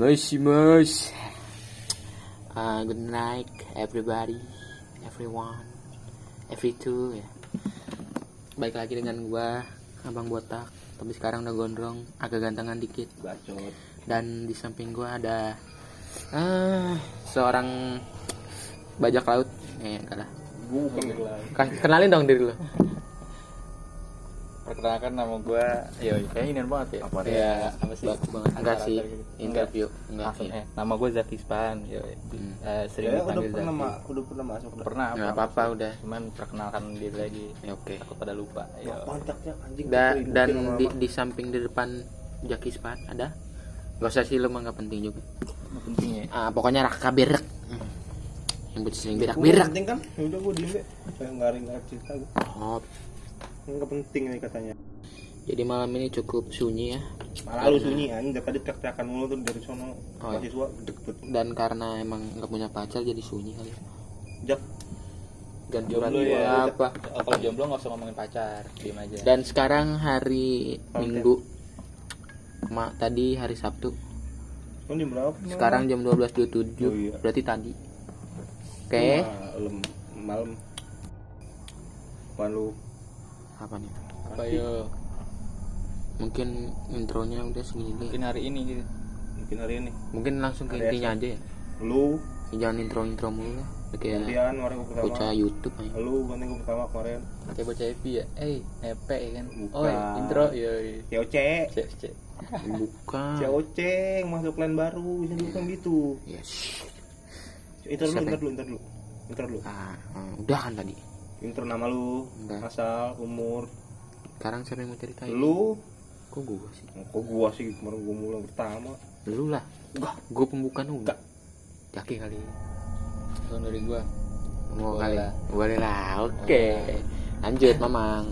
Mush mush. Uh, good night everybody, everyone, every two ya. Baik lagi dengan gua Abang Botak, tapi sekarang udah gondrong, agak gantengan dikit. Bacot. Dan di samping gua ada ah seorang bajak laut. Eh, enggak lah. Kenalin dong diri lo. Perkenalkan nama gue, ya kayaknya ini banget ya. Apa ya, apa sih? Bagus banget. Enggak sih, gitu. interview. Enggak. Iya. eh, nama gue Zaki Span, ya. Hmm. Eh, sering Ya, udah dipanggil pernah Zaki. ma- udah pernah masuk. Pernah, Nggak apa-apa udah. Cuman perkenalkan diri lagi. Ya, oke. Takut pada lupa. Ya. Anjing. Da- Ributin dan di, apa. di samping di depan Jaki Span ada Gak usah sih lu mah gak penting juga Ini pentingnya. ah, Pokoknya raka berak Yang buat sering berak Gua berak penting kan? Ya udah gua diem deh. Saya ngaring ngaring cerita gua. oh, Enggak penting nih katanya. Jadi malam ini cukup sunyi ya Malah lu sunyi anjing dari tadi teriak-teriakan mulu tuh dari sono. Oh, iya. Mahasiswa deket. Dan karena emang gak punya pacar jadi sunyi kali Jak. Ganti Jomblo ya. apa Oh, kalau jomblo nggak usah ngomongin pacar, diem aja. Dan sekarang hari Oke. Minggu Ma, Tadi hari Sabtu Kan jam berapa? Sekarang jam 12.27 Oh, iya. Berarti tadi Oke Malam. Malam. Apaan lu? Apa nih Apa yo? Mungkin intronya udah segini deh Mungkin hari ini gitu. Mungkin hari ini. Mungkin langsung ke Hari intinya aja ya Lu Jangan intro-intro mulu lah Kayak kemarin gua pertama. bocah YouTube aja Lu ganti gua pertama kemarin. Kayak bocah happy ya. Eh, nepe ya kan. Oh, intro yo. COC. Cek, cek. Bukan COC masuk plan baru bisa bukan gitu. Yes Intro dulu, intro dulu, intro dulu. Intro dulu. ah, ah, Udah kan tadi Intro nama lu, Udah. asal, umur. Sekarang siapa yang mau ceritain Lu, Kok gua sih Oh, kok gua sih kemarin gua mulai pertama. Lu lah Enggak. Gua pembukaan enggak Jaki kali Tahun dari gua. Mau Boleh kali lah. Boleh lah Oke Lanjut Mamang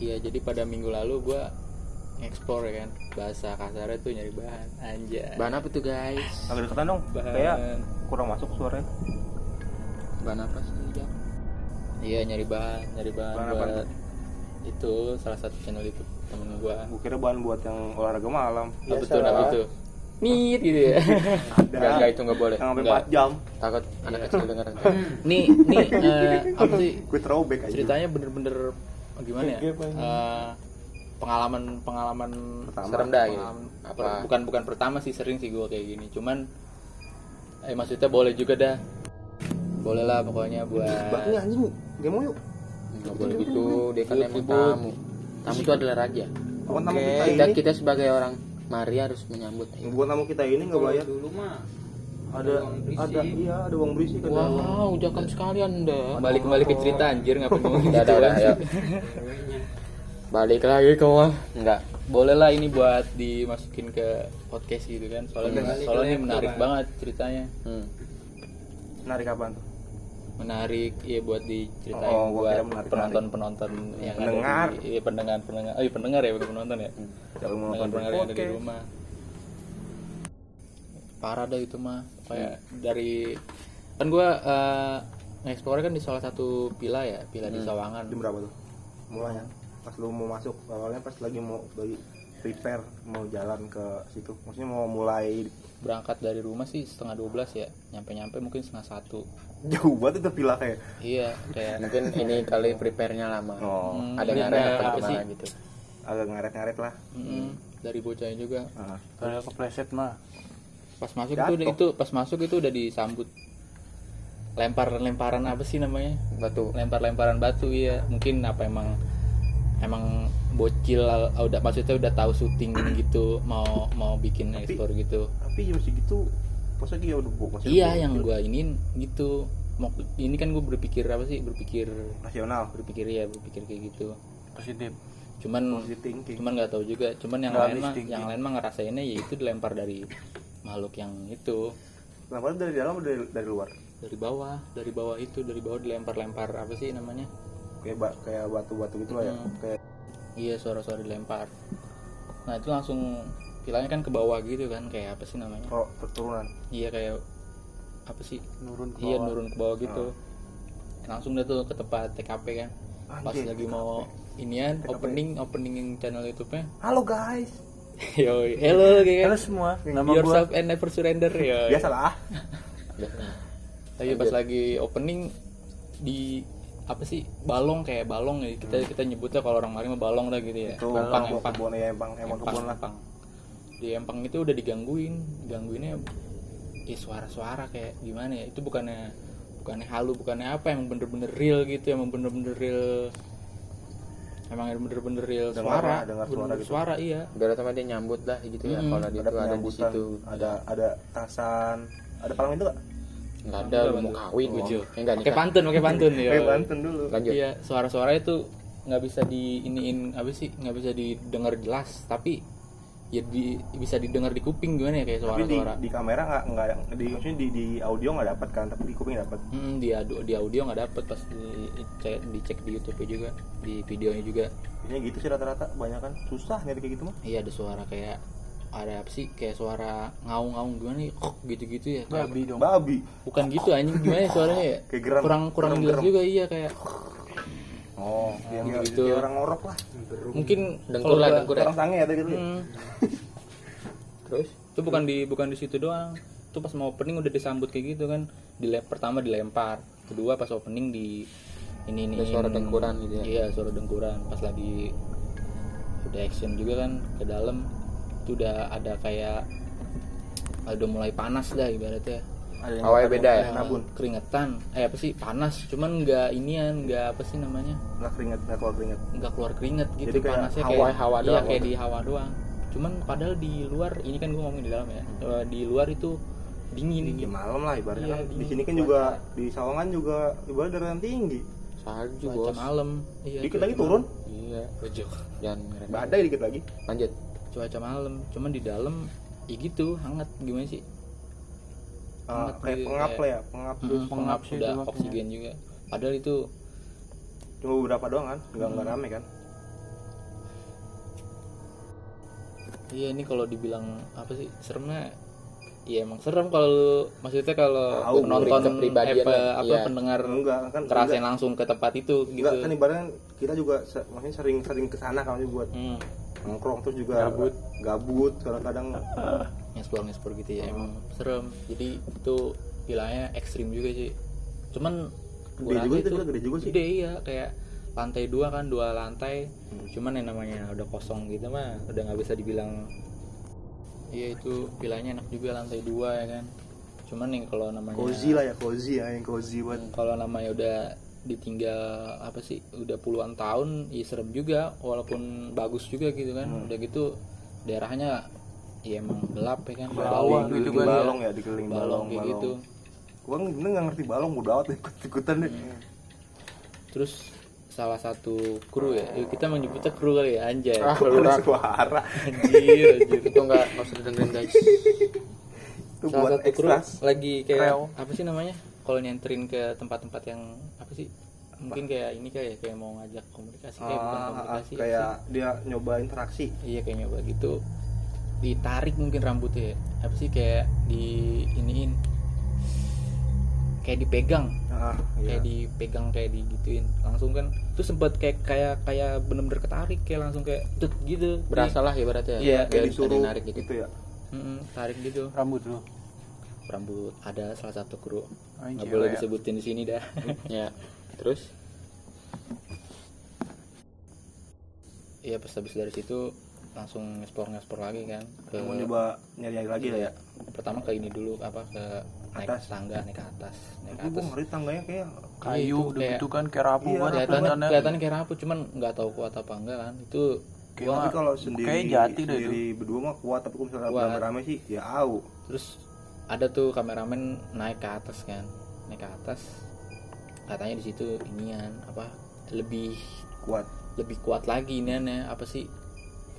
Iya, jadi pada minggu lalu gua explore ya kan bahasa kasarnya tuh nyari bahan anjay. Bahan apa tuh guys Agak deketan dong. Bahan. Kayak kurang masuk suaranya. Bahan apa sih Jak? Iya, nyari bahan, nyari bahan, Bahan apa buat itu salah satu channel itu temen gua. Gua kira bahan buat yang olahraga malam. Apa tuh apa itu? Meet gitu ya. Enggak, enggak itu enggak boleh Yang sampai Enggak. 4 jam. Takut anak kecil denger nih, nih eh, apa sih Gue throwback aja. ceritanya bener-bener gimana ya? Eh, pengalaman pengalaman Pertama. Serem dah gitu Apa bukan bukan pertama sih sering sih gua kayak gini cuman eh maksudnya boleh juga dah boleh lah pokoknya buat Baknya anjing. Mau yuk. Enggak boleh gitu Dia kan emang tamu Tamu itu adalah raja tamu kita kita, sebagai orang Mari harus menyambut Buat tamu kita ini nggak bayar. dulu mah Ada ada iya ada uang berisi kan. Wow, jakam sekalian dah. kembali kembali ke cerita anjir ngomong Udah, gitu udah, udah, kan? ayo. Balik lagi ke mah. Enggak. boleh lah ini buat dimasukin ke podcast gitu kan soalnya soalnya menarik Bang. banget ceritanya Hmm. Menarik apaan tuh? Menarik ya buat diceritain Oh, buat menarik- penonton penonton yang Pendengar. ada di iya, pendengar pendengar oh iya pendengar ya bukan penonton ya. Kalau mau pendengar pendengar yang ada di rumah. Parah dah itu mah. Kayak dari kan gua uh, nge-explore kan di salah satu villa ya villa di Sawangan. Jam berapa tuh? Mulanya. Pas lu mau masuk awalnya pas lagi mau lagi prepare mau jalan ke situ. Maksudnya mau mulai berangkat dari rumah sih setengah 12 ya. Nyampe nyampe mungkin setengah satu jauh banget itu villa kayak. iya kayak Mungkin ini kali prepare-nya lama. Oh, Hmm, Ada ngaret apa sih? gitu. agak ngaret-ngaret lah. mm, dari bocahnya juga Ah. kalau kepleset mah pas masuk Jatuh. itu itu pas masuk itu udah disambut lempar lemparan apa sih namanya Batu. lempar lemparan batu iya mungkin apa emang emang bocil uh, udah maksudnya udah tahu syuting gitu mau mau bikin Tapi- ekspor gitu Tapi jam segitu pas lagi ya udah bu masih iya yang gua ini gitu. Mau ini kan gue berpikir apa sih? Berpikir nasional berpikir ya berpikir kayak gitu. Positif. Cuman positive cuman nggak tahu juga. Cuman yang lain mah yang lain mah ngerasainnya ya itu dilempar dari makhluk yang itu. Kenapa dari dalam atau dari, dari luar? dari bawah dari bawah itu dari bawah dilempar-lempar apa sih namanya? Kayak ba- kayak batu-batu gitu lah ya. Hmm. Kayak iya suara-suara dilempar. Nah itu langsung bilangnya kan ke bawah gitu kan kayak apa sih namanya? Pro turunan. iya kayak apa sih? Nurun ke iya bawah. nurun ke bawah gitu. Langsung dia tuh ke tempat TKP kan. Pas Anjing, lagi mau inian opening opening channel YouTube-nya. Halo guys. Yo, hello kayak Halo semua, nama Be gua. Yourself and never surrender ya. biasalah. Tapi pas lagi opening di apa sih balong kayak balong ya. Kita kita nyebutnya kalau orang Mari mah balong dah gitu ya. itu empang empang. kebun ya empang. Emang Empang, kebun lah. empang. Di empang itu udah digangguin, gangguinnya ya suara-suara kayak gimana ya? Itu bukannya bukannya halu, bukannya apa emang bener-bener real gitu, emang bener-bener real emang bener-bener real Dengar suara, dengar suara bener-bener gitu. suara iya. Biar sama dia nyambut lah gitu ya. Mm-mm. Kalau dia ada ada di situ. ada ada tasan ada palang itu gak? Enggak ada lu mau kawin Ujo. gitu. Eh, enggak Pakai nikah. pantun, pakai pantun ya. kayak Banten dulu Lanjut. Iya, suara-suara itu nggak bisa di iniin apa sih? nggak bisa didengar jelas, tapi ya di, bisa didengar di kuping gimana ya kayak tapi di, suara-suara. di kamera nggak nggak di maksudnya di, di audio nggak dapat kan tapi di kuping dapat Hmm, di audio, di audio nggak dapet pas dicek, dicek di YouTube juga, di videonya juga. biasanya gitu sih rata-rata banyak kan susah nyari kayak gitu mah. Iya ada suara kayak ada apa sih? Kayak suara ngaung-ngaung gimana nih kok gitu-gitu ya. Kayak- babi dong. babi. Bukan gitu anjing. Gimana ya suaranya ya? Kayak geram. kurang kurang jelas juga iya kayak oh yang gitu. kayak orang ngorok lah. Mungkin Dengkur kalau lah, ya. orang sange ada gitu Hmm, Terus? Itu bukan di bukan di situ doang. Itu pas mau opening udah disambut kayak gitu kan. Dilem pertama dilempar. Kedua pas opening di ini ini Ada suara dengkuran gitu ya? iya suara dengkuran. Pas lagi udah action juga kan ke dalam. Itu udah ada kayak udah mulai panas dah ibaratnya ada yang Awalnya beda ya? nabun keringetan. Eh apa sih? Panas. Cuman nggak inian nggak apa sih namanya? Nggak keringet nggak keluar keringet. Nggak keluar keringet gitu Jadi kayak panasnya hawa- kayak hawa iya doang kayak gitu. di hawa doang. Cuman padahal di luar ini kan gue ngomong di dalam ya Eh, di luar itu dingin. Di malam lah ibaratnya Iya, kan. Di dingin. sini kan juga di Sawangan juga ibarat daratan tinggi. Salju cuaca bos. malam. Iya dikit lagi turun. Iya. Ojok. Jangan badai dikit lagi. Lanjut. cuaca malam. Cuman di dalam ya gitu hangat. Gimana sih Eh, Hangat kayak gitu, pengap kayak- lah ya pengap terus Mm, pengap sih udah itu makanya. oksigen juga padahal itu cuma beberapa doang kan nggak nggak Hmm. rame kan iya ini kalau dibilang apa sih seremnya Iya emang serem kalau maksudnya kalau Tahu, nonton kepribadian apa, lah. apa Iya. pendengar enggak kan ngerasain enggak, langsung ke tempat itu gitu. enggak kan ibaratnya kita juga se- maksudnya sering sering ke sana kan buat Hmm, nongkrong terus juga Gabut. gabut kadang-kadang ngeksplor ngeksplor gitu ya emang serem. Jadi itu wilayahnya ekstrim juga sih. Cuman Gede juga itu, gede juga sih. Gede iya kayak lantai dua kan dua lantai. Hmm. Cuman yang namanya udah kosong gitu mah udah nggak bisa dibilang. Iya itu wilayahnya enak juga lantai dua ya kan. Cuman yang kalau namanya cozy lah ya cozy ya yang cozy buat kalau namanya udah ditinggal apa sih udah puluhan tahun ya serem juga walaupun bagus juga gitu kan Hmm. udah gitu daerahnya ya emang gelap ya kan Bali gitu di kan ya. balong ya dikeliling balong balong kayak balong gitu. gua bener nggak ngerti balong udah amat ikut ikutan deh. Terus salah satu kru ya ya kita menyebutnya kru kali ya anjay. Ah, ada udah. suara. Anjir anjir. Itu enggak nggak usah didengerin guys. itu salah buat satu kru lagi kayak Rel. apa sih namanya? Kalau nyenterin ke tempat-tempat yang apa sih? Mungkin kayak ini kayak kayak mau ngajak komunikasi kayak bukan Ah, ah, komunikasi apa kayak sih? dia nyoba interaksi. Iya kayak nyoba gitu ditarik mungkin rambutnya ya. apa sih kayak di iniin kayak dipegang ah, iya. kayak dipegang kayak digituin langsung kan itu sempet kayak kayak kayak bener-bener ketarik kayak langsung kayak tut gitu Berasa lah ibaratnya. Iya, kayak Biar disuruh narik gitu. gitu ya Mm-mm, tarik gitu rambut lu rambut ada salah satu kru nggak boleh ya. disebutin di sini dah Ya. Terus iya pas habis dari situ langsung ngeksplor ngeksplor lagi kan ke mau nyoba nyari lagi lah ya? Pertama ke ini dulu apa ke naik Atas. tangga naik ke atas naik ke atas. ngeri tangganya kayak kayu itu udah gitu kan kayak rapuh Iya, kelihatannya kelihatannya. kelihatannya kayak rapuh cuman nggak tahu kuat apa enggak kan. Itu Kayak gua tapi kalau sendiri kayak jati dah sendiri berdua mah kuat tapi kalau misalnya Kuat. rame-rame sih ya au. Terus ada tuh kameramen naik ke atas kan naik ke atas. Katanya di situ inian apa lebih kuat. lebih kuat lagi iniannya apa sih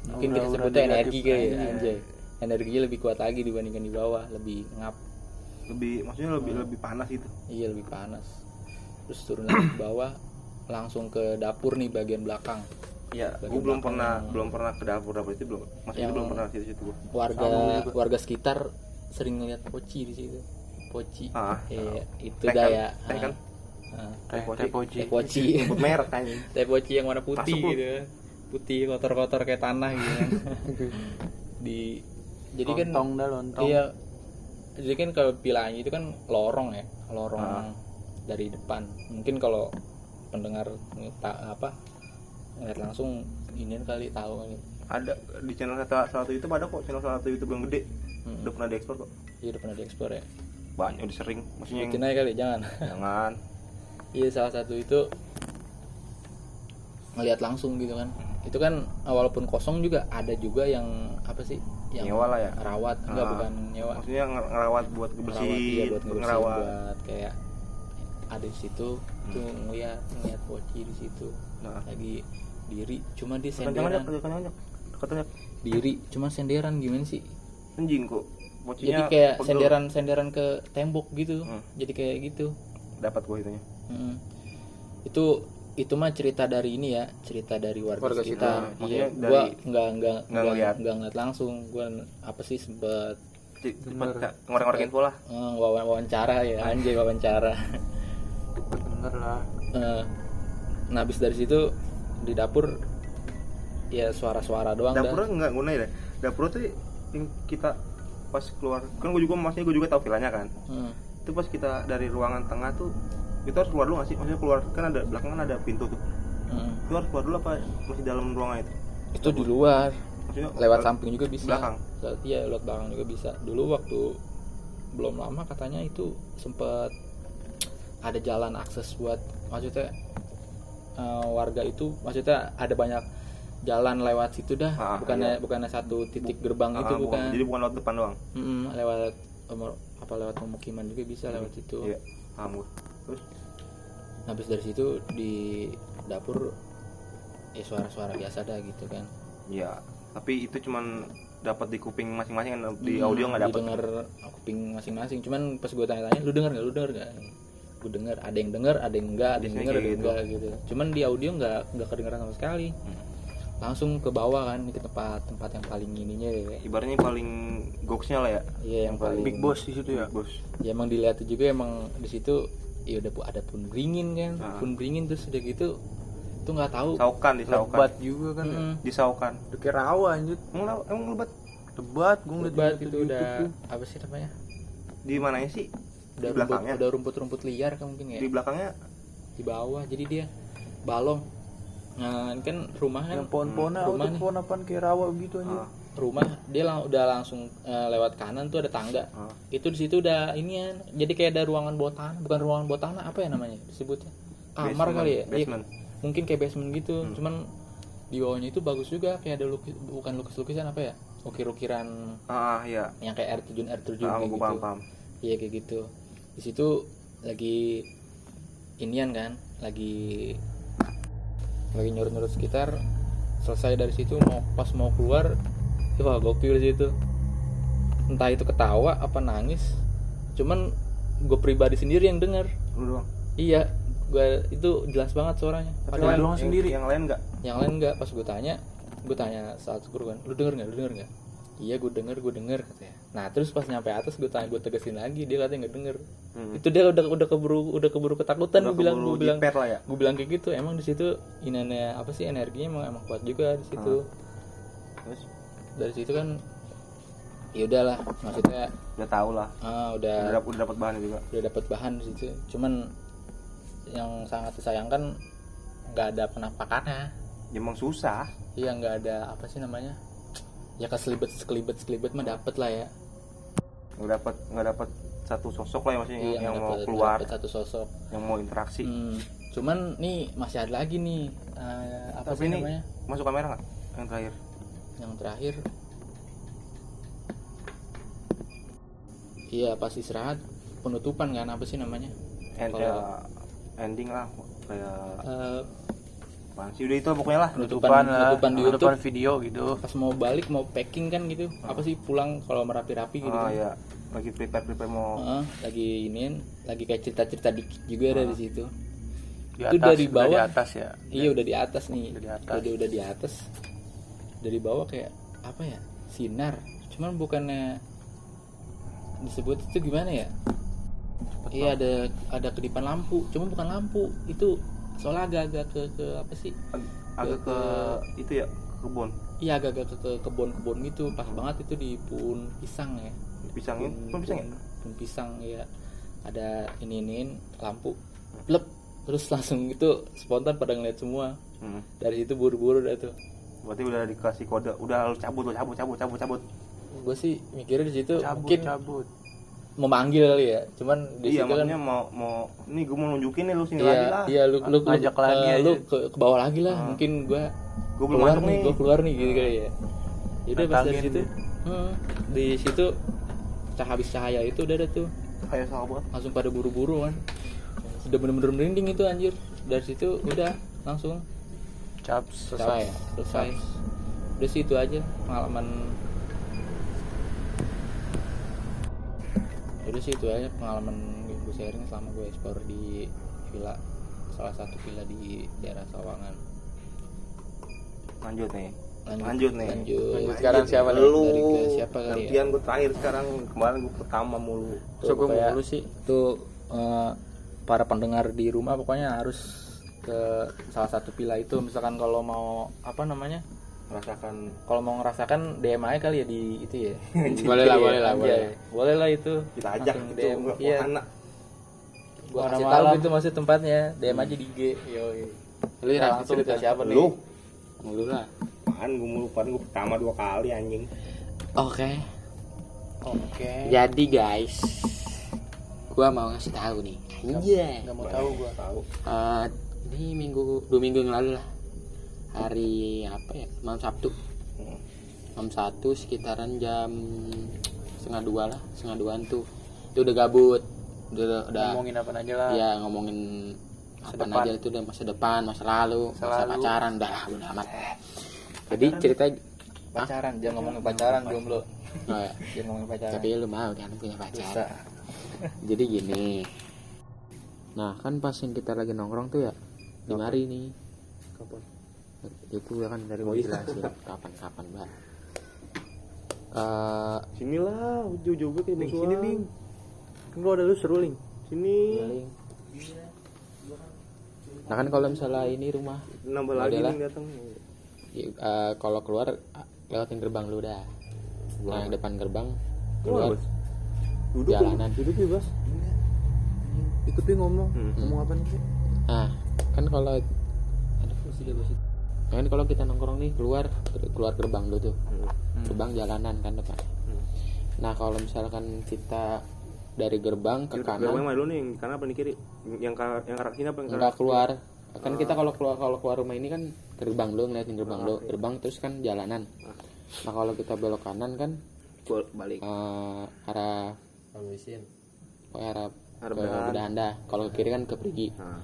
mungkin kita sebutnya energi kayak ya kayaknya. anjay. Energinya lebih kuat lagi dibandingkan di bawah lebih ngap. Lebih maksudnya lebih lebih panas itu iya lebih panas. Terus turun lagi ke bawah langsung ke dapur nih bagian belakang. Ya gua belum belakang pernah yang- belum pernah ke dapur. Dapur itu belum masih Yang- belum pernah ke situ gua. warga Sama juga. warga sekitar sering ngeliat poci di situ. Poci. Ah. Iya, itu Teh dah kan? ya Teh kan? Ah, teh Poci. teh poci. teh poci. Sebut merek anjing. Teh poci yang warna putih Masuk gitu putih kotor-kotor kayak tanah gitu. Kan. di jadi kan lontong dah lontong. iya. Jadi kan kalau pilanya itu kan lorong ya lorong Ah. dari depan. Mungkin kalau pendengar ta- apa ngeliat langsung ini kali tahu kali ada di channel satu satu YouTube ada kok channel satu YouTube yang gede. Hmm. udah pernah diekspor kok. Iya udah pernah diekspor ya. Banyak udah sering. Maksudnya yang aja kali jangan. Jangan. Iya salah satu itu ngelihat langsung gitu kan itu kan walaupun kosong juga ada juga yang apa sih yang Nyewa lah ya? rawat enggak Ah. bukan nyewa. Maksudnya nger- ngerawat buat Ngerawat, bersih iya, buat ngebersihin, ngerawat. buat kayak ada di situ tuh ngeliat ngeliat poci di situ. Nah. Lagi diri cuma dia aja senderan. Diri cuma senderan gimana sih? Anjing kok jadi Bocinya kayak pegel. senderan senderan ke tembok gitu. Hmm. jadi kayak gitu. Dapat gua itunya. Mm. itu itu mah cerita dari ini ya cerita dari warga, Warga sekitar sekitar. iya gua nggak nggak nggak nggak ngeliat. nggak ngeliat langsung gua apa sih sempet kak ngorek-ngorek info lah eh, wawan- wawancara ya anjay wawancara bener lah Eh, nah habis dari situ di dapur ya suara-suara doang dah. dapurnya nggak guna ya dapur tuh yang kita pas keluar kan gue juga maksudnya gue juga tahu vilanya kan Hmm. itu pas kita dari ruangan tengah tuh kita harus keluar dulu nggak sih? Maksudnya keluar kan ada belakangan ada pintu tuh. Hmm. itu harus keluar dulu apa masih dalam ruangan itu? Itu di luar. Maksudnya lewat samping juga bisa. belakang? Lewat- iya lewat belakang juga bisa. Dulu waktu belum lama katanya itu sempet ada jalan akses buat maksudnya eh, warga itu maksudnya ada banyak jalan lewat situ dah. Ah, bukannya iya. bukannya satu titik gerbang Ah, itu bukan? Jadi bukan lewat depan doang? Mm-mm, lewat em- apa lewat pemukiman juga bisa lewat situ. Iya paham gue terus? Habis dari situ di dapur ya suara-suara biasa dah gitu kan. Ya tapi itu cuman dapat di kuping masing-masing kan? Di Hmm, audio nggak dapat didengar kuping masing-masing. Cuman pas gue tanya-tanya lu denger nggak? Lu denger nggak? Gue denger ada yang denger ada yang enggak ada yang denger ada yang kayak enggak gitu. Cuman di audio nggak nggak kedengeran sama sekali. Langsung ke bawah kan ke tempat tempat yang paling ininya ya. Ibaratnya paling goksnya lah ya? Iya yang paling big boss di situ ya? Bos ya emang dilihat juga emang di situ ya udah pu- ada pun beringin kan. Ah. pun beringin terus udah gitu tuh nggak tahu. Saukan disaukan. Lebat juga kan. Ya Mm-mm. disaukan. Udah rawa anjir. Emang emang lebat? Lebat gue ngeliat Lebat itu YouTube udah tuh. apa sih namanya? Di mananya sih? Udah Di rumput belakangnya? udah rumput-rumput liar kan mungkin ya? Di belakangnya? Di bawah jadi dia balong. Nah ini kan rumah kan? Yang pohon-pohonnya Rumah auto nih. pohon apaan? Kayak rawa gitu anjir. Ah, rumah dia lang- udah langsung eh, lewat kanan tuh ada tangga. Ah. itu di situ udah ini ya jadi kayak ada ruangan bawah tanah bukan ruangan bawah tanah apa ya namanya disebutnya? Kamar Basement, kali ya? Iya, basement. mungkin kayak basement gitu. Hmm. cuman di bawahnya itu bagus juga kayak ada lukis bukan lukis lukisan apa ya? Ukir-ukiran ah iya. yang kayak air terjun air terjun ah, kayak gitu. paham paham. Iya kayak gitu. Di situ lagi inian kan lagi lagi nyurut-nyurut sekitar. Selesai dari situ mau pas mau keluar wah gokil di situ entah itu ketawa apa nangis. Cuman gue pribadi sendiri yang denger. Lu doang? Iya. Gue itu jelas banget suaranya. Tapi Padahal yang, doang yang- sendiri. yang lain nggak? Yang lain enggak pas gue tanya gue tanya saat syukur kan lu denger nggak? Lu denger nggak? Iya gue denger gue denger katanya. Nah terus pas nyampe atas gue tanya gue tegesin lagi. Dia katanya nggak denger. Hmm. itu dia udah udah keburu udah keburu ketakutan gue bilang gue bilang. ya? Gue bilang kayak gitu. Emang di situ inannya apa sih energinya emang emang kuat juga di situ. Terus dari situ kan ya udahlah maksudnya udah tahu lah. ah, udah udah dap- udah dapat bahan juga. udah dapat bahan di situ. Cuman yang sangat disayangkan nggak ada penampakannya. Ya emang susah. Iya nggak ada apa sih namanya ya keselibet sekelibet sekelibet mah dapet lah ya. Nggak dapat nggak dapat satu sosok lah ya maksudnya iya yang mau dapet- keluar. dapet satu sosok. Yang mau interaksi. Hmm, cuman nih masih ada lagi nih eh, apa Tapi sih ini- namanya? masuk kamera nggak? Yang terakhir yang terakhir. Iya pas istirahat penutupan kan apa sih namanya? End, Kalau- ya, ending lah kayak Eh, apaan sih? Udah itu pokoknya lah penutupan Penutupan lah penutupan di penutupan YouTube. video gitu. Pas mau balik mau packing kan gitu. Apa sih pulang kalau merapi-rapi gitu ah kan. ya lagi prepare prepare mau Heeh, lagi iniin lagi kayak cerita-cerita dikit juga ada di situ. Di Itu atas dari udah bawah. di atas ya? Iya udah di atas nih. Udah di atas. udah udah di atas dari bawah kayak apa ya sinar. Cuman bukannya disebut itu gimana ya? Iya ada ada kedipan lampu. Cuma bukan lampu itu soalnya agak-agak ke ke apa sih? Ag- agak ke itu ya ke kebun. Iya agak-agak ke, ke kebun-kebun gitu. Pas banget itu di pun pisang ya. Pisangnya pun pisang ya pun pisang ya ada ini iniin lampu blep terus langsung itu spontan pada ngeliat semua. Hmm. dari situ buru-buru dah tuh berarti udah dikasih kode. Udah lu cabut lu cabut cabut cabut cabut. Gue sih mikirnya di situ cabut mungkin cabut. memanggil kali ya. Cuman di iya situ kan mau mau ini gue mau nunjukin nih lu sini iya lagi lah. iya lu lu, lu, Ngajak lagi eh, aja. lu ke, ke bawah lagi lah. Hmm. mungkin gua gue belum keluar nih nih. gua keluar nih gitu kali ya. Jadi pas dari situ hmm, di situ cah habis cahaya itu udah ada tuh. Kayak sahabat langsung pada buru-buru kan. Udah bener-bener merinding itu anjir. Dari situ udah langsung caps selesai selesai udah sih itu aja pengalaman udah sih itu aja pengalaman gue sharing selama gue explore di villa salah satu villa di daerah Sawangan lanjut nih lanjut, Lanjut nih. lanjut. Sekarang siapa nih? lu Dari ke siapa kali ya? gantian gue terakhir sekarang kemarin gue pertama mulu Tuh, So, gua pokoknya mulu sih. tuh eh, para pendengar di rumah pokoknya harus ke salah satu villa itu. Misalkan kalau mau apa namanya merasakan kalau mau ngerasakan DM aja kali ya di itu ya. Boleh lah, Iya, boleh lah, anjay. boleh. boleh lah itu. Kita ajak Langsung gitu DM. iya. wahana gua kasih tahu gitu maksud tempatnya. DM aja di IG yo Lu langsung ke siapa nih? Lu? Mulu lah. apaan? Gue mulu pan gue pertama dua kali anjing. Oke. oke. Jadi guys, gua mau ngasih tahu nih. Iya. nggak mau tahu gua. Tahu. Eh, ini minggu dua minggu yang lalu lah. Hari apa ya? Malam Sabtu. Hmm. Malam satu sekitaran jam setengah dua lah, setengah duaan tuh. Itu udah gabut. Udah udah ngomongin apa aja lah ya ngomongin Masa apa depan. aja itu udah masa depan, masa lalu, Masa masa, lalu. pacaran, udah lah, udah amat. Jadi cerita pacaran jangan ngomongin pacaran jomblo oh, ya. jangan ngomongin pacaran tapi lu mau kan punya pacar. bisa Jadi gini. Nah, kan pas yang kita lagi nongkrong tuh ya di mari nih. kapan? Itu ya kan dari Oh, mau iya. jelasin kapan-kapan, Mbak. Eh, sinilah jauh-jauh gue kayak sini ling. Kan gua ada lu seru ling. Sini. Nah, kan kalau misalnya ini rumah nambah lagi nih datang. Ya, eh, kalau keluar eh, lewatin gerbang lu dah. Nah, yang depan gerbang keluar duduk jalanan. duduk bebas ikut gue ngomong. Hmm. ngomong apa nih Nah, kan kalau aduh, kan kalau kita nongkrong nih keluar keluar gerbang lu tuh. Hmm. Gerbang jalanan kan depan. Hmm. Nah, kalau misalkan kita dari gerbang ke Gerbang kanan mana dulu nih yang kanan apa nih kiri? Yang ke yang ke arah sini apa yang ke nggak arah keluar. kan kita kalau keluar kalau keluar rumah ini kan gerbang lu ngeliatin gerbang Ah, lu gerbang terus kan jalanan. Ah. nah kalau kita belok kanan kan Bol- balik. eh, arah pokoknya arah Arah ke kalau ke kiri kan ke pergi nah.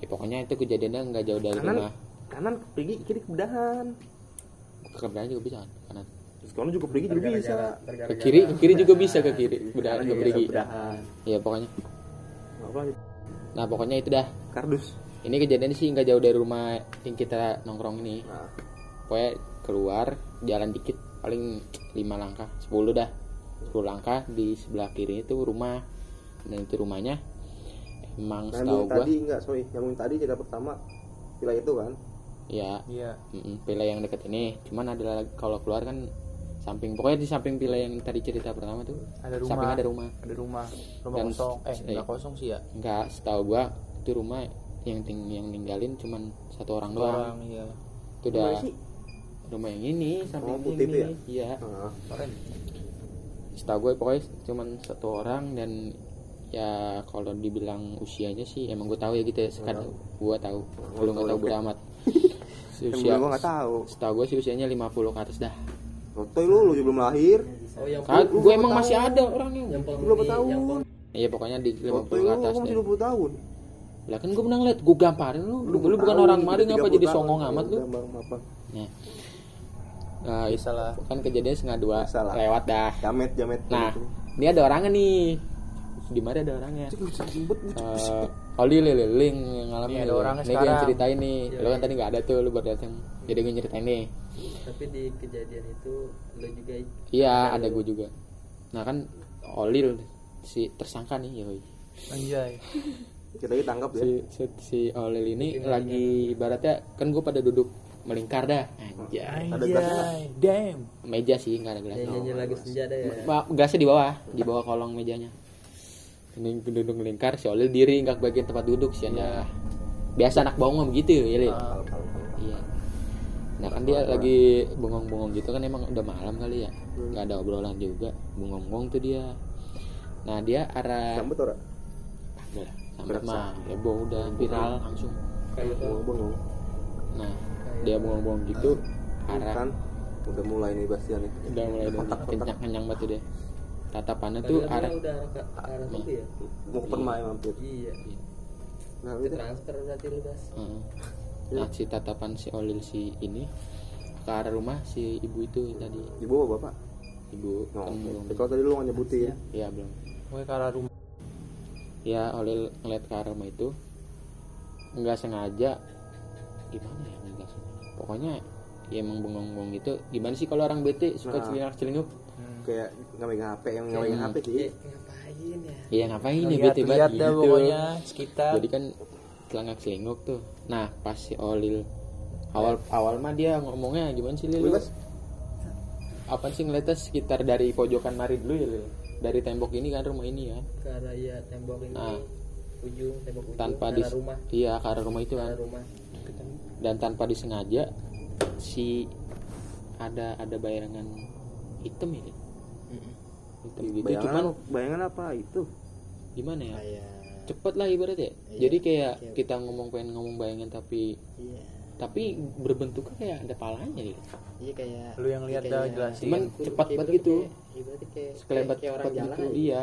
Ya, pokoknya itu kejadiannya nggak jauh dari kanan rumah. kanan pergi kiri ke bedahan. Ke juga bisa kan? Kanan. Terus kanan juga pergi juga bisa. Ke kiri ke kiri juga bisa ke kiri. Bedahan Kanan ke juga pergi ya pokoknya. Nah pokoknya itu dah. Kardus. Ini kejadian sih nggak jauh dari rumah yang kita nongkrong ini. Nah. pokoknya keluar jalan dikit paling 5 langkah 10 dah. 10 langkah di sebelah kiri itu rumah. Dan itu rumahnya emang Nah, setahu yang gua. tadi enggak sorry. Yang tadi cerita pertama villa itu kan? Ya iya. Mm, villa yang dekat ini. Cuman ada lagi- kalau keluar kan samping pokoknya di samping villa yang tadi cerita pertama tuh ada rumah. samping ada rumah. Ada rumah. Rumah Dan- kosong. Eh eh. nggak kosong sih ya? Enggak setahu gua itu rumah yang ting yang ninggalin cuman satu orang doang. orang iya. Itu udah rumah yang ini samping Oh, putih itu ini iya. Nah. keren. Setahu gue pokoknya cuman satu orang dan ya kalau dibilang usianya sih emang gue tahu ya gitu ya sekarang gue tahu. Kalau nggak tahu bodo amat. Si yang usia gue nggak tahu. setahu gue sih usianya 50 ke atas dah. Totoy lu lu belum lahir. Oh yang gue emang masih ada orangnya lu berapa tahun? iya pokoknya di 50 Totoy ke atas masih deh 20 tahun. Lah kan gue pernah ngeliat gue gamparin lu. Lu, lu bukan orang maling apa jadi songong amat lu? Gambar apa? Nah, nah itu bisa lah kan kejadian setengah dua. Lewat dah. Jamet jamet. Nah ini ada orangnya nih di mana ada orangnya? Eh, Oli Liling yang ngalamin Nih, ada orangnya Ini gue yang ceritain nih Lu kan tadi gak ada tuh Lu baru datang. Jadi gue ceritain nih tapi di kejadian itu lo juga Iya ada gue juga. Nah kan Oli Si tersangka nih yoi. anjay. Kita ditangkap ya. Si, si, si Olil ini lagi ibaratnya kan gue pada duduk melingkar dah. Anjay. Ada nggak? Anjay, damn. meja sih nggak ada gelas. Nyanyi lagu senja deh. Ya. Gelasnya di bawah di bawah kolong mejanya ini duduk melingkar si Olil diri nggak bagian tempat duduk sih ya biasa anak mah begitu ya kalau. iya. Nah kan dia lagi bengong-bengong gitu kan emang udah malam kali ya. Nggak ada obrolan juga bengong-bengong tuh dia. Nah dia arah Sambut ora? Udah, sampai mah. heboh udah viral langsung. Kayak gitu. Bengong-bengong. nah dia bengong-bengong gitu Kan arah udah mulai nih Bastian nih. udah mulai kencang kencang banget tuh dia tatapannya tuh Padahal arah udah arah ke arah situ ya. Mau ke permai mampir. Iya. Nah, Ke itu transfer berarti lu Bas. Heeh. nah si tatapan si Olil si ini ke arah rumah si ibu itu tadi ibu apa bapak? ibu Oh, kan belum oke. Kalau tadi lu nggak nyebutin. ya belum Gue ke arah rumah. ya Olil ngeliat ke arah rumah itu nggak sengaja gimana ya nggak sengaja pokoknya ya emang bengong-bengong gitu gimana sih kalau orang bete suka Nah. celingak celinguk Kayak nggak megang HP, yang nggak megang HP sih. Ngapain ya? Iya ngapain ya dah gitu. pokoknya sekitar. Jadi kan celangak celinguk tuh. Nah pas si Olil awal awal mah dia ngomongnya gimana sih Lil? Bebas. Apa sih ngeliatnya sekitar dari pojokan mari dulu ya Lil? Dari tembok ini kan rumah ini ya. Ke arah ya tembok ini. Nah. Ujung tembok ujung. Tanpa di rumah. iya ke arah rumah itu kan. rumah. Dan tanpa disengaja si ada ada bayangan hitam ya. Hitam gitu. Bayangan, Cuman bayangan apa itu? gimana ya? Kayak Cepet lah ibaratnya. Iya. Jadi kayak Kayak- kita ngomong pengen ngomong bayangan tapi iya. tapi berbentuknya kayak ada palanya gitu. Iya kayak Lu yang lihat kayak- dah jelasin. Cuman kayak- cepat banget gitu. kayak- Ibaratnya kayak sekelebat kayak orang cepat jalan gitu aja. iya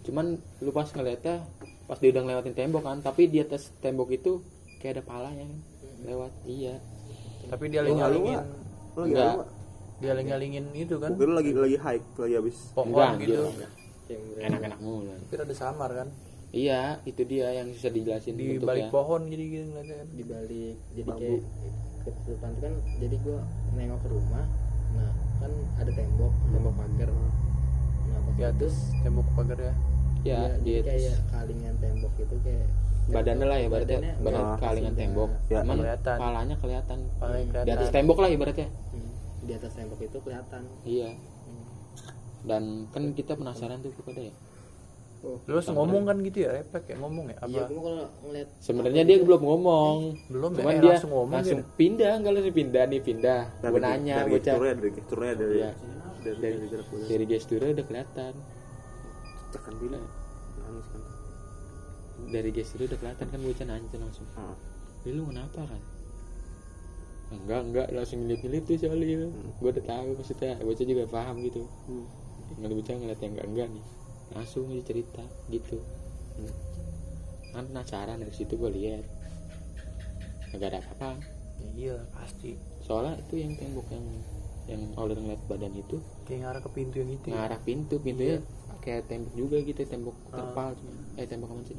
cuman lu pas ngeliatnya pas dia udah ngelewatin tembok kan tapi di atas tembok itu kayak ada palanya kan lewat iya Tapi dia lagi Nggak. halu nggak? Dia ngalingin itu kan. Kira lagi lagi hike, lagi habis. Pohon gitu. enak-enak mulu Tapi ada samar kan. iya itu dia yang bisa dijelasin Di bentuknya. balik pohon jadi gitu ngeliatnya kan. di balik jadi Bambu. kayak ke depan tuh kan jadi gua nengok ke rumah nah kan ada tembok tembok pagar nah pas itu atas tembok pagar ya. ya dia, di dia atas kayak kalingan tembok itu kayak badannya lah ya ibaratnya badannya badan kalingan tembok Ya, cuman kelihatan. palanya kelihatan Paling di kelihatan. atas tembok lah ibaratnya hmm, di atas tembok itu kelihatan iya dan kan kita penasaran tuh kepada ya oh Lu langsung ngomong kan gitu ya, repek ya ngomong ya? iya Apa? gua kalau ngeliat sebenarnya dia belum ngomong Belum ya, cuman eh, dia langsung ngomong langsung ya. pindah enggak langsung pindah nih pindah Dari- gue nanya dari bocah gesturnya, dari gesturnya dari Iya. dari dari dari gua. dari gesturnya udah kelihatan Cekan bila nangis kan. dari gesturnya udah kelihatan kan bocah nanya tuh langsung Ah. "Li, lu kenapa kan enggak enggak langsung ngeliat-ngeliat tuh soalnya gue udah tahu maksudnya bocah juga paham gitu Hmm. ngeliat bocah ngeliat yang enggak enggak nih langsung aja cerita gitu Hmm. kan penasaran dari situ gue lihat nggak ada apa-apa Ya, iya pasti. soalnya itu yang tembok yang yang oleh ngeliat badan itu Kayak ngarah ke pintu yang itu. ya. ngarah pintu pintunya kayak tembok juga gitu tembok Ah. terpal cuma eh tembok apa sih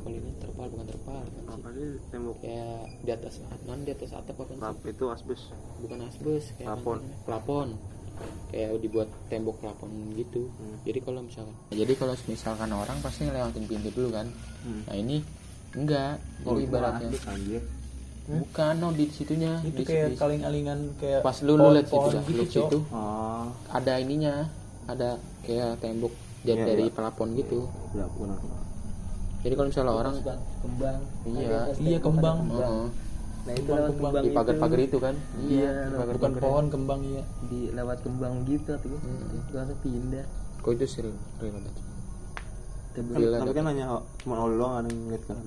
kalau ini terpal bukan terpal. Kan sih Apa sih tembok? Kayak di atas non di atas atap apa sih? Lap itu asbes. bukan asbes kayak Plafon. plafon kayak dibuat tembok plafon gitu. Hmm. jadi kalau misalkan jadi kalau misalkan orang pasti ngelewatin pintu dulu kan? Hmm. nah ini enggak. Oh, jadi ibaratnya. asbes anjir. bukan no di situnya. Itu di, kayak di- kaling-alingan kayak pas lu lu lihat situ dah gitu, situ Ah, ada ininya ada kayak tembok jadi Iya, dari iya. plafon gitu. Pernah. Jadi kalau misalnya orang kembang iya Iya kembang. Heeh. nah itu lewat kembang di pagar-pagar itu kan Iya, di Bukan pagar-pagar pohon kembang iya. di lewat kembang gitu tuh Hmm. gua langsung pindah kok itu sih real banget tapi kan nanya oh, cuma oleh doang ada yang ngeliat kan.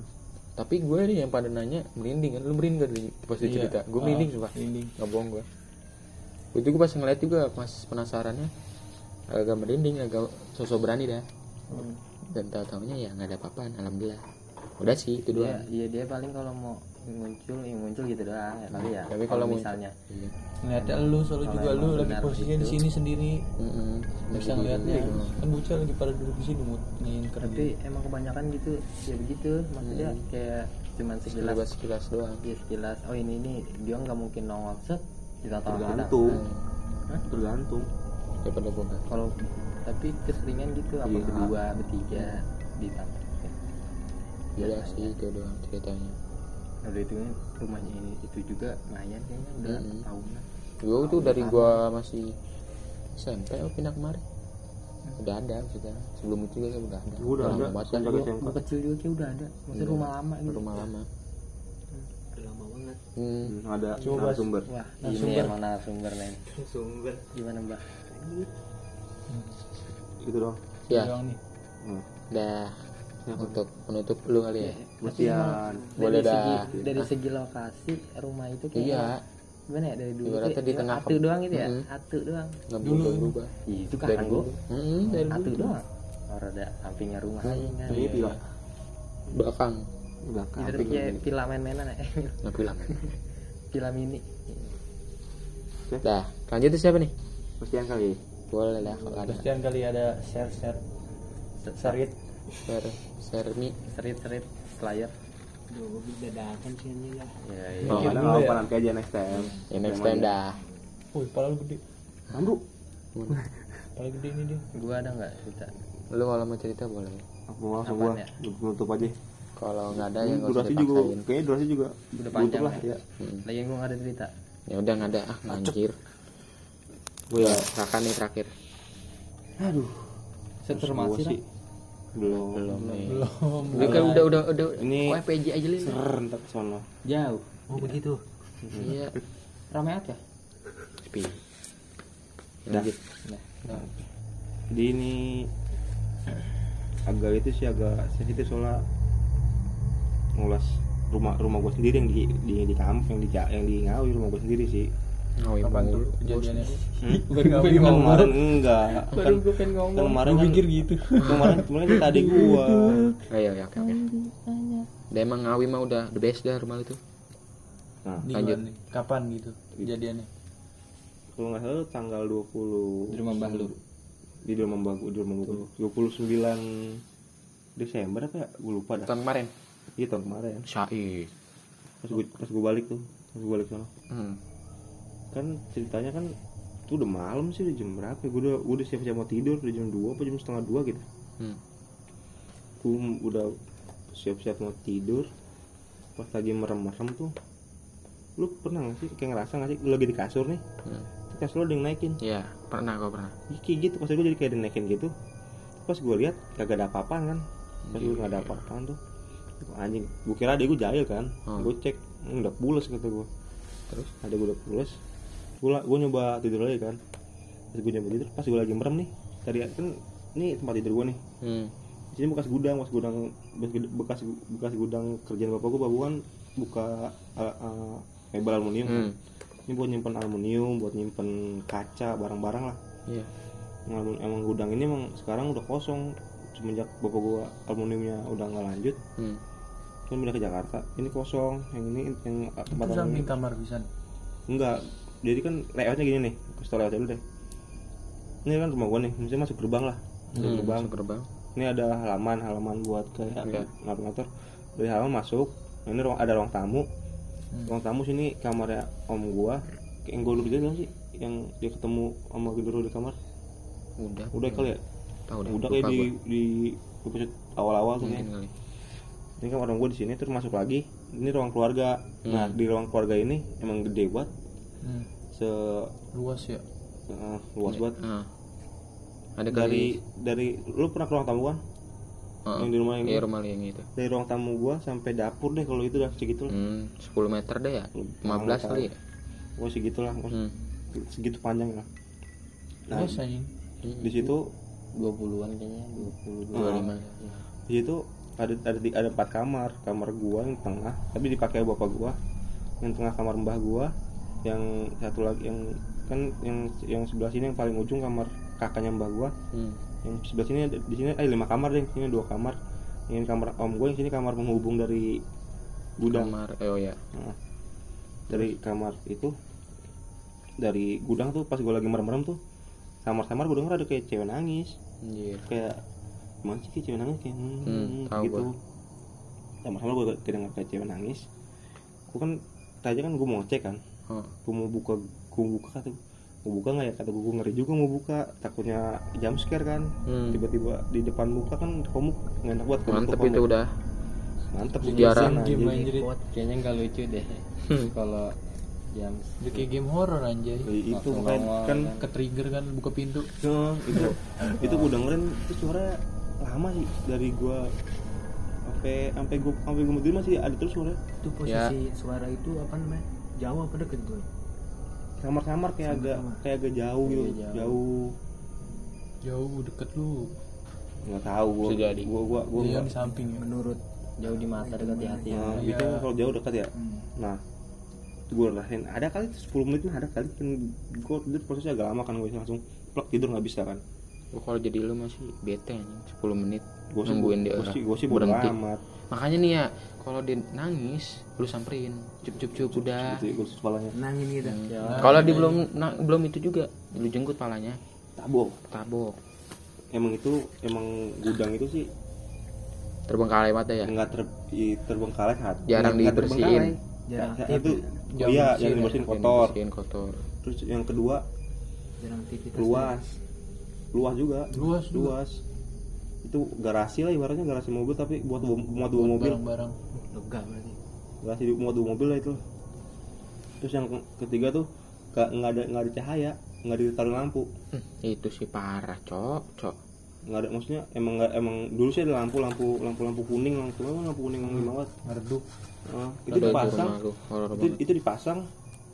tapi gue nih yang pada nanya merinding kan lu merinding gak di pas Iya. cerita gue Ah, merinding sumpah merinding. nggak bohong gue itu gue pas ngeliat juga pas penasarannya agak merinding agak sosok berani dah Hmm. Dan tahu tahunya ya nggak ada apa-apaan alhamdulillah udah sih itu Iya, doang iya dia paling kalau mau muncul yang muncul gitu doang ya kali ya. tapi kalau misalnya iya lu selalu juga lu lagi posisinya di gitu. sini sendiri. Mm-mm. Bisa Lagi ngeliatnya. gitu. Kan bocah lagi pada duduk di sini mut ngingker tapi emang kebanyakan gitu ya begitu maksudnya Hmm. kayak cuman sekilas sekilas sekilas doang ya sekilas oh ini ini dia nggak mungkin nongol set kita tahu kita Tergantung. Hah? Tergantung. daripada nggak kalau tapi keseringan gitu apa Iya. berdua bertiga ditangkap Iya sih itu doang ceritanya udah itu rumahnya ini itu juga lumayan kayaknya udah Mm-mm. tahunan Gue itu dari gua masih SMP oh pindah kemari. Udah ada maksudnya. Sebelum itu juga udah ada. Udah ada, kan. gua kecil juga kayak udah ada maksudnya Iya. rumah lama gitu Rumah lama. udah lama banget Hmm. Hmm, ada Coba, sumber wah Nah, ini sumber. emang narasumber nih sumber gimana mbak itu dong Ya, Doang nih. hmm. dah untuk penutup lu kali ya. Kesian. Boleh dari dah. segi, dari segi lokasi rumah itu kayak Iya, gimana ya dari dulu Ibaratnya tuh di cuma tengah atu doang gitu ya Mm-mm. atu doang nggak Dulu. berubah itu Dari kan gua dulu. Hmm, dari atu dulu. doang orang ada sampingnya rumah Hmm. aja kan ini pila Belakang. udah Itu kayak pila main-mainan ya Nggak bilang. pila mini Dah, lanjut siapa nih? kesian kali Boleh lah kalau ada. Pastian kali ada share share serit Ser, Sermi. serit-serit slayer Duh, dadakan sih ini lah. ya oh, dulu apa ya. nanti aja next time Ya next time dah. Wih, pala lu gede. Amru Pala gede ini dia. gua ada nggak cerita Lu kalau mau cerita boleh. aku mau langsung gua ya? nutup aja Kalau nggak ada ya nggak usah durasi juga kayaknya durasi juga udah panjang lah ya Hmm. lagi gua nggak ada cerita Ya udah nggak ada ah anjir. Gue ya Raka nih terakhir. aduh Setermasi sih belum Belum. Belum. Udah kan udah udah udah. Ini- Pokoknya PJ aja li. ser ntar sono jauh oh begitu Iya. ramai apa Sepi. Dah. Lanjut. di ini agak itu sih agak sensitif soalnya ngulas rumah rumah gue sendiri yang di di di kampung yang di yang di ngawi rumah gue sendiri sih Oh, iya Kapan mulu. tuh kejadiannya? Hmm? Bukan ngawi kan ngomong. kemarin enggak kan, baru pengen kan ngomong kemarin Gue kan pikir gitu. kemarin kemarin kita adik gua Oh, iya, iya, oke oke. Udah emang Ngawi mah udah the best dah rumah itu. nah Lanjut. Kapan gitu kejadiannya? kalau nggak salah tanggal 20 Di rumah mbah lu? di rumah mbah gua di rumah gua 29 Desember apa ya gue lupa dah Tahun kemarin. iya tahun kemarin Syai. pas gue pas gue balik tuh pas gue balik sana Hmm. Kan ceritanya kan itu udah malam sih udah jam berapa ya? gue udah gue udah siap-siap mau tidur udah jam 2 apa jam setengah dua gitu Hmm. gue udah siap-siap mau tidur pas lagi merem-merem tuh lu pernah gak sih kayak ngerasa gak sih lu lagi di kasur nih Hmm. kasur lu ada yang naikin Iya, pernah kok pernah. Ih, kayak gitu pas gue jadi kayak ada yang naikin gitu pas gue lihat kagak ada apa-apaan kan pas gue nggak ada apa-apaan tuh anjing gue kira adek gue jahil kan Hmm. gue cek "Hmm, udah pules kata gue Terus? ada gue udah pules gue gue nyoba tidur lagi kan pas gue nyoba tidur pas gue lagi merem nih tadi kan ini tempat tidur gue nih Hmm. di sini bekas gudang bekas gudang bekas bekas gudang kerjaan bapak gue bapak kan buka uh, uh, mebel aluminium kan. Hmm. ini buat nyimpen aluminium buat nyimpen kaca barang-barang lah Iya. emang, emang gudang ini emang sekarang udah kosong semenjak bapak gua aluminiumnya udah nggak lanjut Hmm. kan pindah ke Jakarta ini kosong yang ini yang tempat Itu aluminium samping kamar bisa. enggak jadi kan layoutnya gini nih kasih tau layoutnya dulu deh ini kan rumah gua nih misalnya masuk gerbang lah masuk Hmm. gerbang Masuk gerbang. ini ada halaman halaman buat kayak Oke. ngatur-ngatur dari halaman masuk nah, ini ruang ada ruang tamu Hmm. ruang tamu sini kamarnya om gua yang gua dulu bilang sih yang dia ketemu sama Gendero di kamar Udah. udah kali ya Tahu dah. udah lupa kayak di gua. di episode awal-awal tuh kayaknya. kali. ini kan orang gua di sini terus masuk lagi ini ruang keluarga nah Hmm. di ruang keluarga ini emang gede banget Hmm. se Luas ya. eh, luas banget Ah. Ada dari dari lu pernah ke ruang tamu kan Ah. yang di rumah yang Iya rumah yang itu. dari ruang tamu gua sampai dapur deh kalau itu udah segitu lah Hmm, 10 meter deh ya. 15 kali ya. gua segitu lah gua Hmm. segitu panjang lah nah Luas anjing. di situ 20-an kayaknya 20 25. di situ ada ada di- ada empat kamar kamar gua yang tengah tapi dipakai bapak gua yang tengah kamar mbah gua yang satu lagi yang kan yang yang sebelah sini yang paling ujung kamar kakaknya mbah gua Hmm. yang sebelah sini ada- di sini ada lima kamar deh ini dua kamar yang ini kamar om gue yang sini kamar penghubung dari gudang Kamar eh, oh ya. Nah, dari kamar itu dari gudang tuh pas gue lagi merem-merem tuh samar-samar gue denger ada kayak cewek nangis Anjir. kayak gimana sih cewek nangis kayak hmm, Hmm, tahu gitu gua. samar-samar gue kayak denger kayak cewek nangis gue kan tadi kan gue mau ngecek kan Oh. gue mau buka gue buka kata gue buka nggak ya? Kata gue ngeri juga mau buka. Takutnya jam scare kan. Hmm. tiba-tiba di depan muka kan komuk nggak enak buat Mantep itu udah. mantep sih. Sejarah. Game anjir. Kayaknya nggak lucu deh. Hmm. kalau jam udah kayak game horror anjay. Ya, itu kan, kan ke trigger kan buka pintu. Ya, itu. Itu gue dengerin itu suara lama sih dari gua. Sampai sampai gua sampai gua masih ada terus suara itu posisi suara itu apa namanya jauh apa deket gue samar-samar kayak agak kayak agak jauh gitu Iya, jauh. jauh. Jauh deket lu. Nggak tahu gua Bisa jadi. gua gua gua dia nggak- di samping ya. Menurut jauh di mata dekat di hati ya. Nah, Iya. itu kalau jauh dekat ya? Hmm. nah gue rasain ada kali tuh 10 menit mah ada kali kan gue tidur prosesnya agak lama kan gue langsung plak tidur nggak bisa kan. Gua kalau jadi lu masih bete anjing. 10 menit gue sih nungguin dia gue sih gue sih berhenti. amat Makanya nih ya, kalau dia nangis, lu samperin, cup cup cup udah. nangin gitu. Ya. Kalau dia belum na- belum itu juga, lu jenggut palanya, tabok tabok, emang itu emang gudang itu sih. Terbengkalai mata ya. nggak ter terbengkalai saat Jarang nggak- dibersihin. jarang itu Jarang iya yang ya. dibersihin kotor. Dibersihin kotor. terus yang kedua jarang luas. Luas juga. Luas juga. Luas itu garasi lah ibaratnya garasi mobil tapi buat dua- muat dua mobil. barang-barang. Lega berarti. Garasi di- muat dua mobil lah itu terus yang ke- ketiga tuh nggak ada nggak ada cahaya nggak ditaruh lampu. Hmm, itu sih parah, cok, cok. nggak ada maksudnya emang nggak emang dulu sih ada lampu lampu lampu lampu kuning lampu apa, lampu kuning yang lima watt meredup Ah, itu dipasang. itu, itu dipasang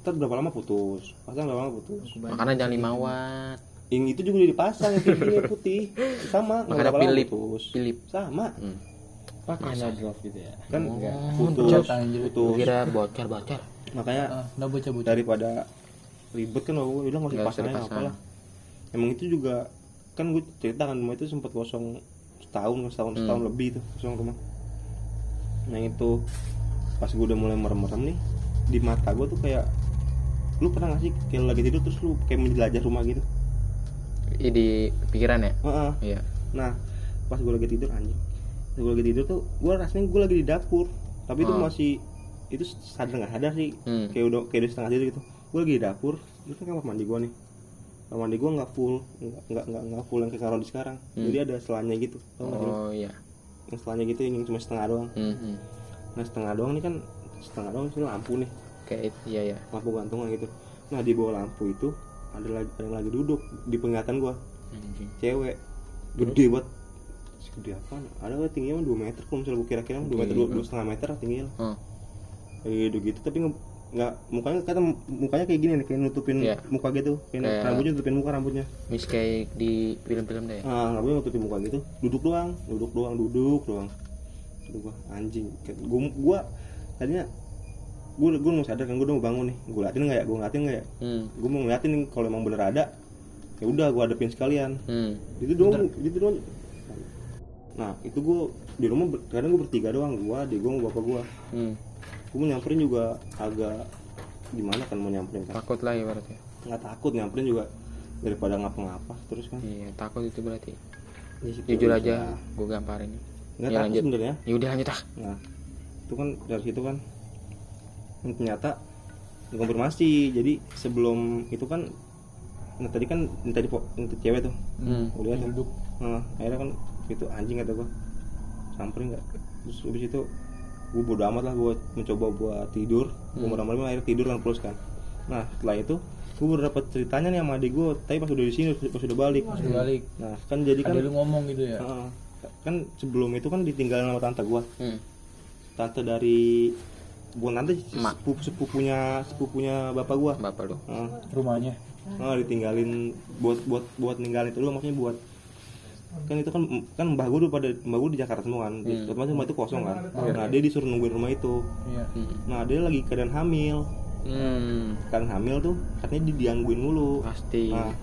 ntar berapa lama putus? Pasang berapa lama putus? Makanya jangan 5 watt. Yang itu juga udah dipasang yang putih sama nggak Makanya Philip. putus Philip. sama Hmm. pakai drop gitu ya kan Oh, putus bocor, putus kira bocor-bocor. makanya ah udah bocah bocah daripada ribet kan oh, udah nggak usah aja dipasang. apalah emang itu juga kan gue cerita kan rumah itu sempat kosong setahun setahun Hmm. setahun lebih tuh kosong rumah nah itu pas gue udah mulai merem-merem nih di mata gue tuh kayak lu pernah gak sih kayak lagi tidur terus lu kayak menjelajah rumah gitu di pikiran ya? Heeh. Iya. nah pas gue lagi tidur anjing pas gue lagi tidur tuh gue rasanya gue lagi di dapur tapi itu Oh. masih itu sadar nggak sadar sih Hmm. kayak udah kayak udah setengah tidur gitu gue lagi di dapur itu kan kamar mandi gue nih kamar mandi gue nggak full nggak nggak nggak full yang kayak mandi sekarang Hmm. jadi ada selannya gitu tau? Oh iya. yang selannya gitu yang cuma setengah doang Hmm, hmm. nah setengah doang nih kan setengah doang itu lampu nih Kayak itu, iya ya. lampu gantungan gitu nah di bawah lampu itu ada lagi ada yang lagi duduk di penglihatan gue Anjing. cewek. Gede banget. Segede apa? Ada nggak tingginya 2 meter kalau misalnya gue kira-kira 2 meter dua setengah meter tingginya lah. Oh, gitu gitu tapi nggak mukanya kata mukanya kayak gini nih kayak nutupin Iya. muka gitu. Kayak Kayak- rambutnya nutupin muka rambutnya. Mis kayak di film-film deh. ah rambutnya nutupin muka gitu. Duduk doang duduk doang duduk doang. Itu gua anjing. Gua gua tadinya gua gua mau sadar kan gua udah mau bangun nih gua liatin nggak ya gua ngeliatin nggak ya Hmm. gua mau ngeliatin kalau emang bener ada ya udah gua hadapin sekalian Hmm. itu doang itu doang nah itu gua di rumah kadang gua bertiga doang gua adik gua sama bapak gua Hmm. gua mau nyamperin juga agak gimana kan mau nyamperin kan Takut lah ibaratnya. nggak takut nyamperin juga daripada ngapa-ngapa terus kan Iya, takut itu berarti. Ya, situ Jujur aja, gue gamparin. nggak Ya, takut sebenarnya Ya udah lanjut ah. nah itu kan dari situ kan ternyata konfirmasi jadi sebelum itu kan nah tadi kan yang tadi yang cewek tuh. Hmm. udah tuh duduk nah, akhirnya kan itu anjing kata gua. Samperin nggak? Terus habis itu gua bodo amat lah gua mencoba buat tidur. Gua Hmm. malam-malam akhirnya tidur kan terus kan. Nah setelah itu gua baru dapat ceritanya nih sama adik gua. Tapi pas udah di sini pas udah balik. Udah balik. Nah kan jadi kan lu ngomong gitu ya? Heeh. kan sebelum itu kan ditinggalin sama tante gua. Hmm. tante dari bukan tante Emak. sepupu sepupunya sepupunya bapak gua Bapak lu. Heeh. rumahnya Nah, ditinggalin buat buat buat ninggalin itu dulu maksudnya buat kan itu kan kan mbah gue dulu pada mbah gue di Jakarta semua kan Hmm. otomatis rumah itu kosong kan nah dia disuruh nungguin rumah itu iya Hmm. nah dia lagi keadaan hamil Hmm. kan hamil tuh katanya dia diangguin mulu Pasti. nah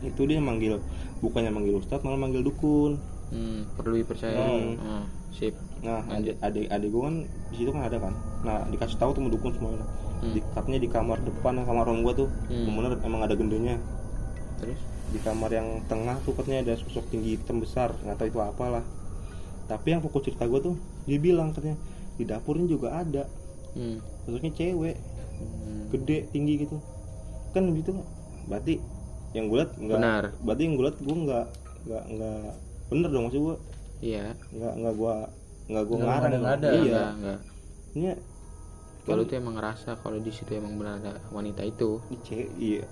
itu dia manggil bukannya manggil ustadz malah manggil dukun Hmm. Perlu dipercaya. Hmm. Ah, sip. nah adik adik adik gue kan di situ kan ada kan nah dikasih tahu tuh dukun semuanya Hmm. di, katanya di kamar depan kamar orang gue tuh Hmm. bener emang ada gendenya Terus? di kamar yang tengah tuh katanya ada sosok tinggi hitam besar nggak tahu itu apalah tapi yang pokok cerita gue tuh dia bilang katanya di dapurnya juga ada Hmm. sosoknya cewek Hmm. gede tinggi gitu kan gitu berarti yang gue liat nggak Benar. berarti yang gue liat gue nggak nggak nggak bener dong maksud gue Iya. nggak nggak gue nggak gue Nggak ngarang ada- nggak ada. iya. Enggak enggak ini kalau tuh emang ngerasa kalau di situ emang benar ada wanita itu. Cewek iya.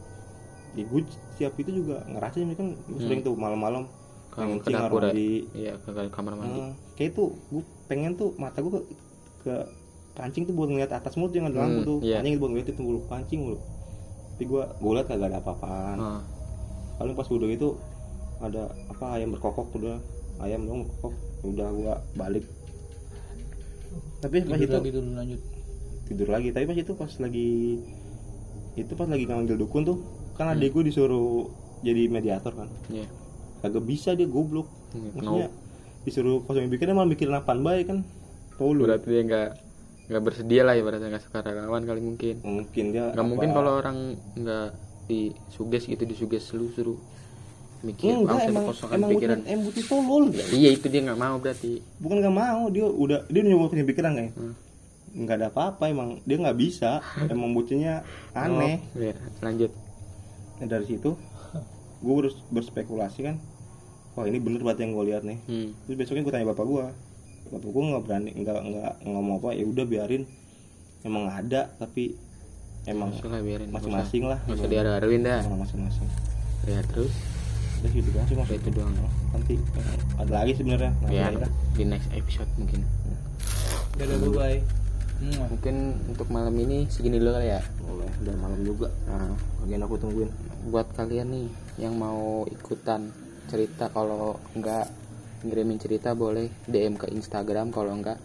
Ya, gue siap itu juga ngerasa ini kan gua sering tuh malam-malam ke, ke dapur ya. di iya ke kamar mandi. Ah, kayak tuh gue pengen tuh mata gue ke, ke kancing tuh buat ngeliat atas mulu tuh yang ada lampu Hmm, tuh. iya. kancing buat ngeliat itu mulu kancing mulu. Tapi gue gue liat kagak ada apa-apaan. Ah, paling pas udah itu ada apa ayam berkokok tuh udah ayam dong berkokok udah gue balik. Tapi pas tidur itu lagi. lu lanjut. Tidur lagi tapi pas itu pas lagi itu pas lagi ngambil dukun tuh. Kan Hmm. adik gue disuruh jadi mediator kan. Iya. Kagak bisa dia goblok. No maksudnya disuruh kosong bikinnya malah mikirin apaan baik kan. Tau lu. Berarti dia nggak nggak bersedia lah ibaratnya nggak suka relawan kali mungkin. Mungkin dia nggak mungkin kalau orang nggak disuges gitu disuges lu suruh mikir enggak langsung emang kosongan emang pikiran. bukan em butuh tolol Ya, iya itu dia nggak mau berarti. Bukan nggak mau dia udah dia udah nyoba punya pikiran kayak Hmm. nggak ada apa-apa emang dia nggak bisa. Emang butuhnya aneh. Oh, iya. Lanjut. Nah, dari situ gue harus berspekulasi kan. Wah ini bener banget yang gue lihat nih. Hmm. terus besoknya gue tanya bapak gue bapak gue nggak berani nggak nggak ngomong apa ya udah biarin. Emang ada tapi emang masing-masing lah. Usah diaruin dah. Emang masing-masing. Ya terus udah gitu doang sih mas. Itu doang nanti eh, ada lagi sebenarnya. Nah, ya di next episode mungkin. Dadah bye bye mungkin untuk malam ini segini dulu kali ya. Boleh udah malam juga. Nah, bagian aku tungguin. Buat kalian nih yang mau ikutan cerita kalau enggak ngirimin cerita boleh DM ke Instagram kalau enggak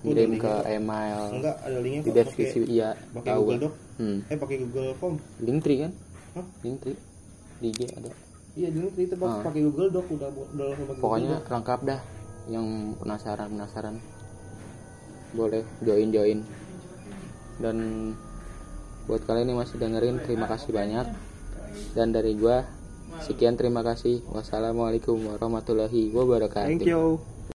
Udah, kirim ke email enggak ada linknya di kok, deskripsi. pakai- iya pakai Google. Doc hmm. eh pakai Google Form. Linktree kan? Hah? Linktree. Di IG ada iya dulu itu pak Ah. pakai Google Doc udah udah langsung pakai pokoknya Google lengkap dah yang penasaran penasaran boleh join join dan buat kalian yang masih dengerin terima kasih banyak. Dan dari gua sekian terima kasih. Wassalamualaikum warahmatullahi wabarakatuh. Thank you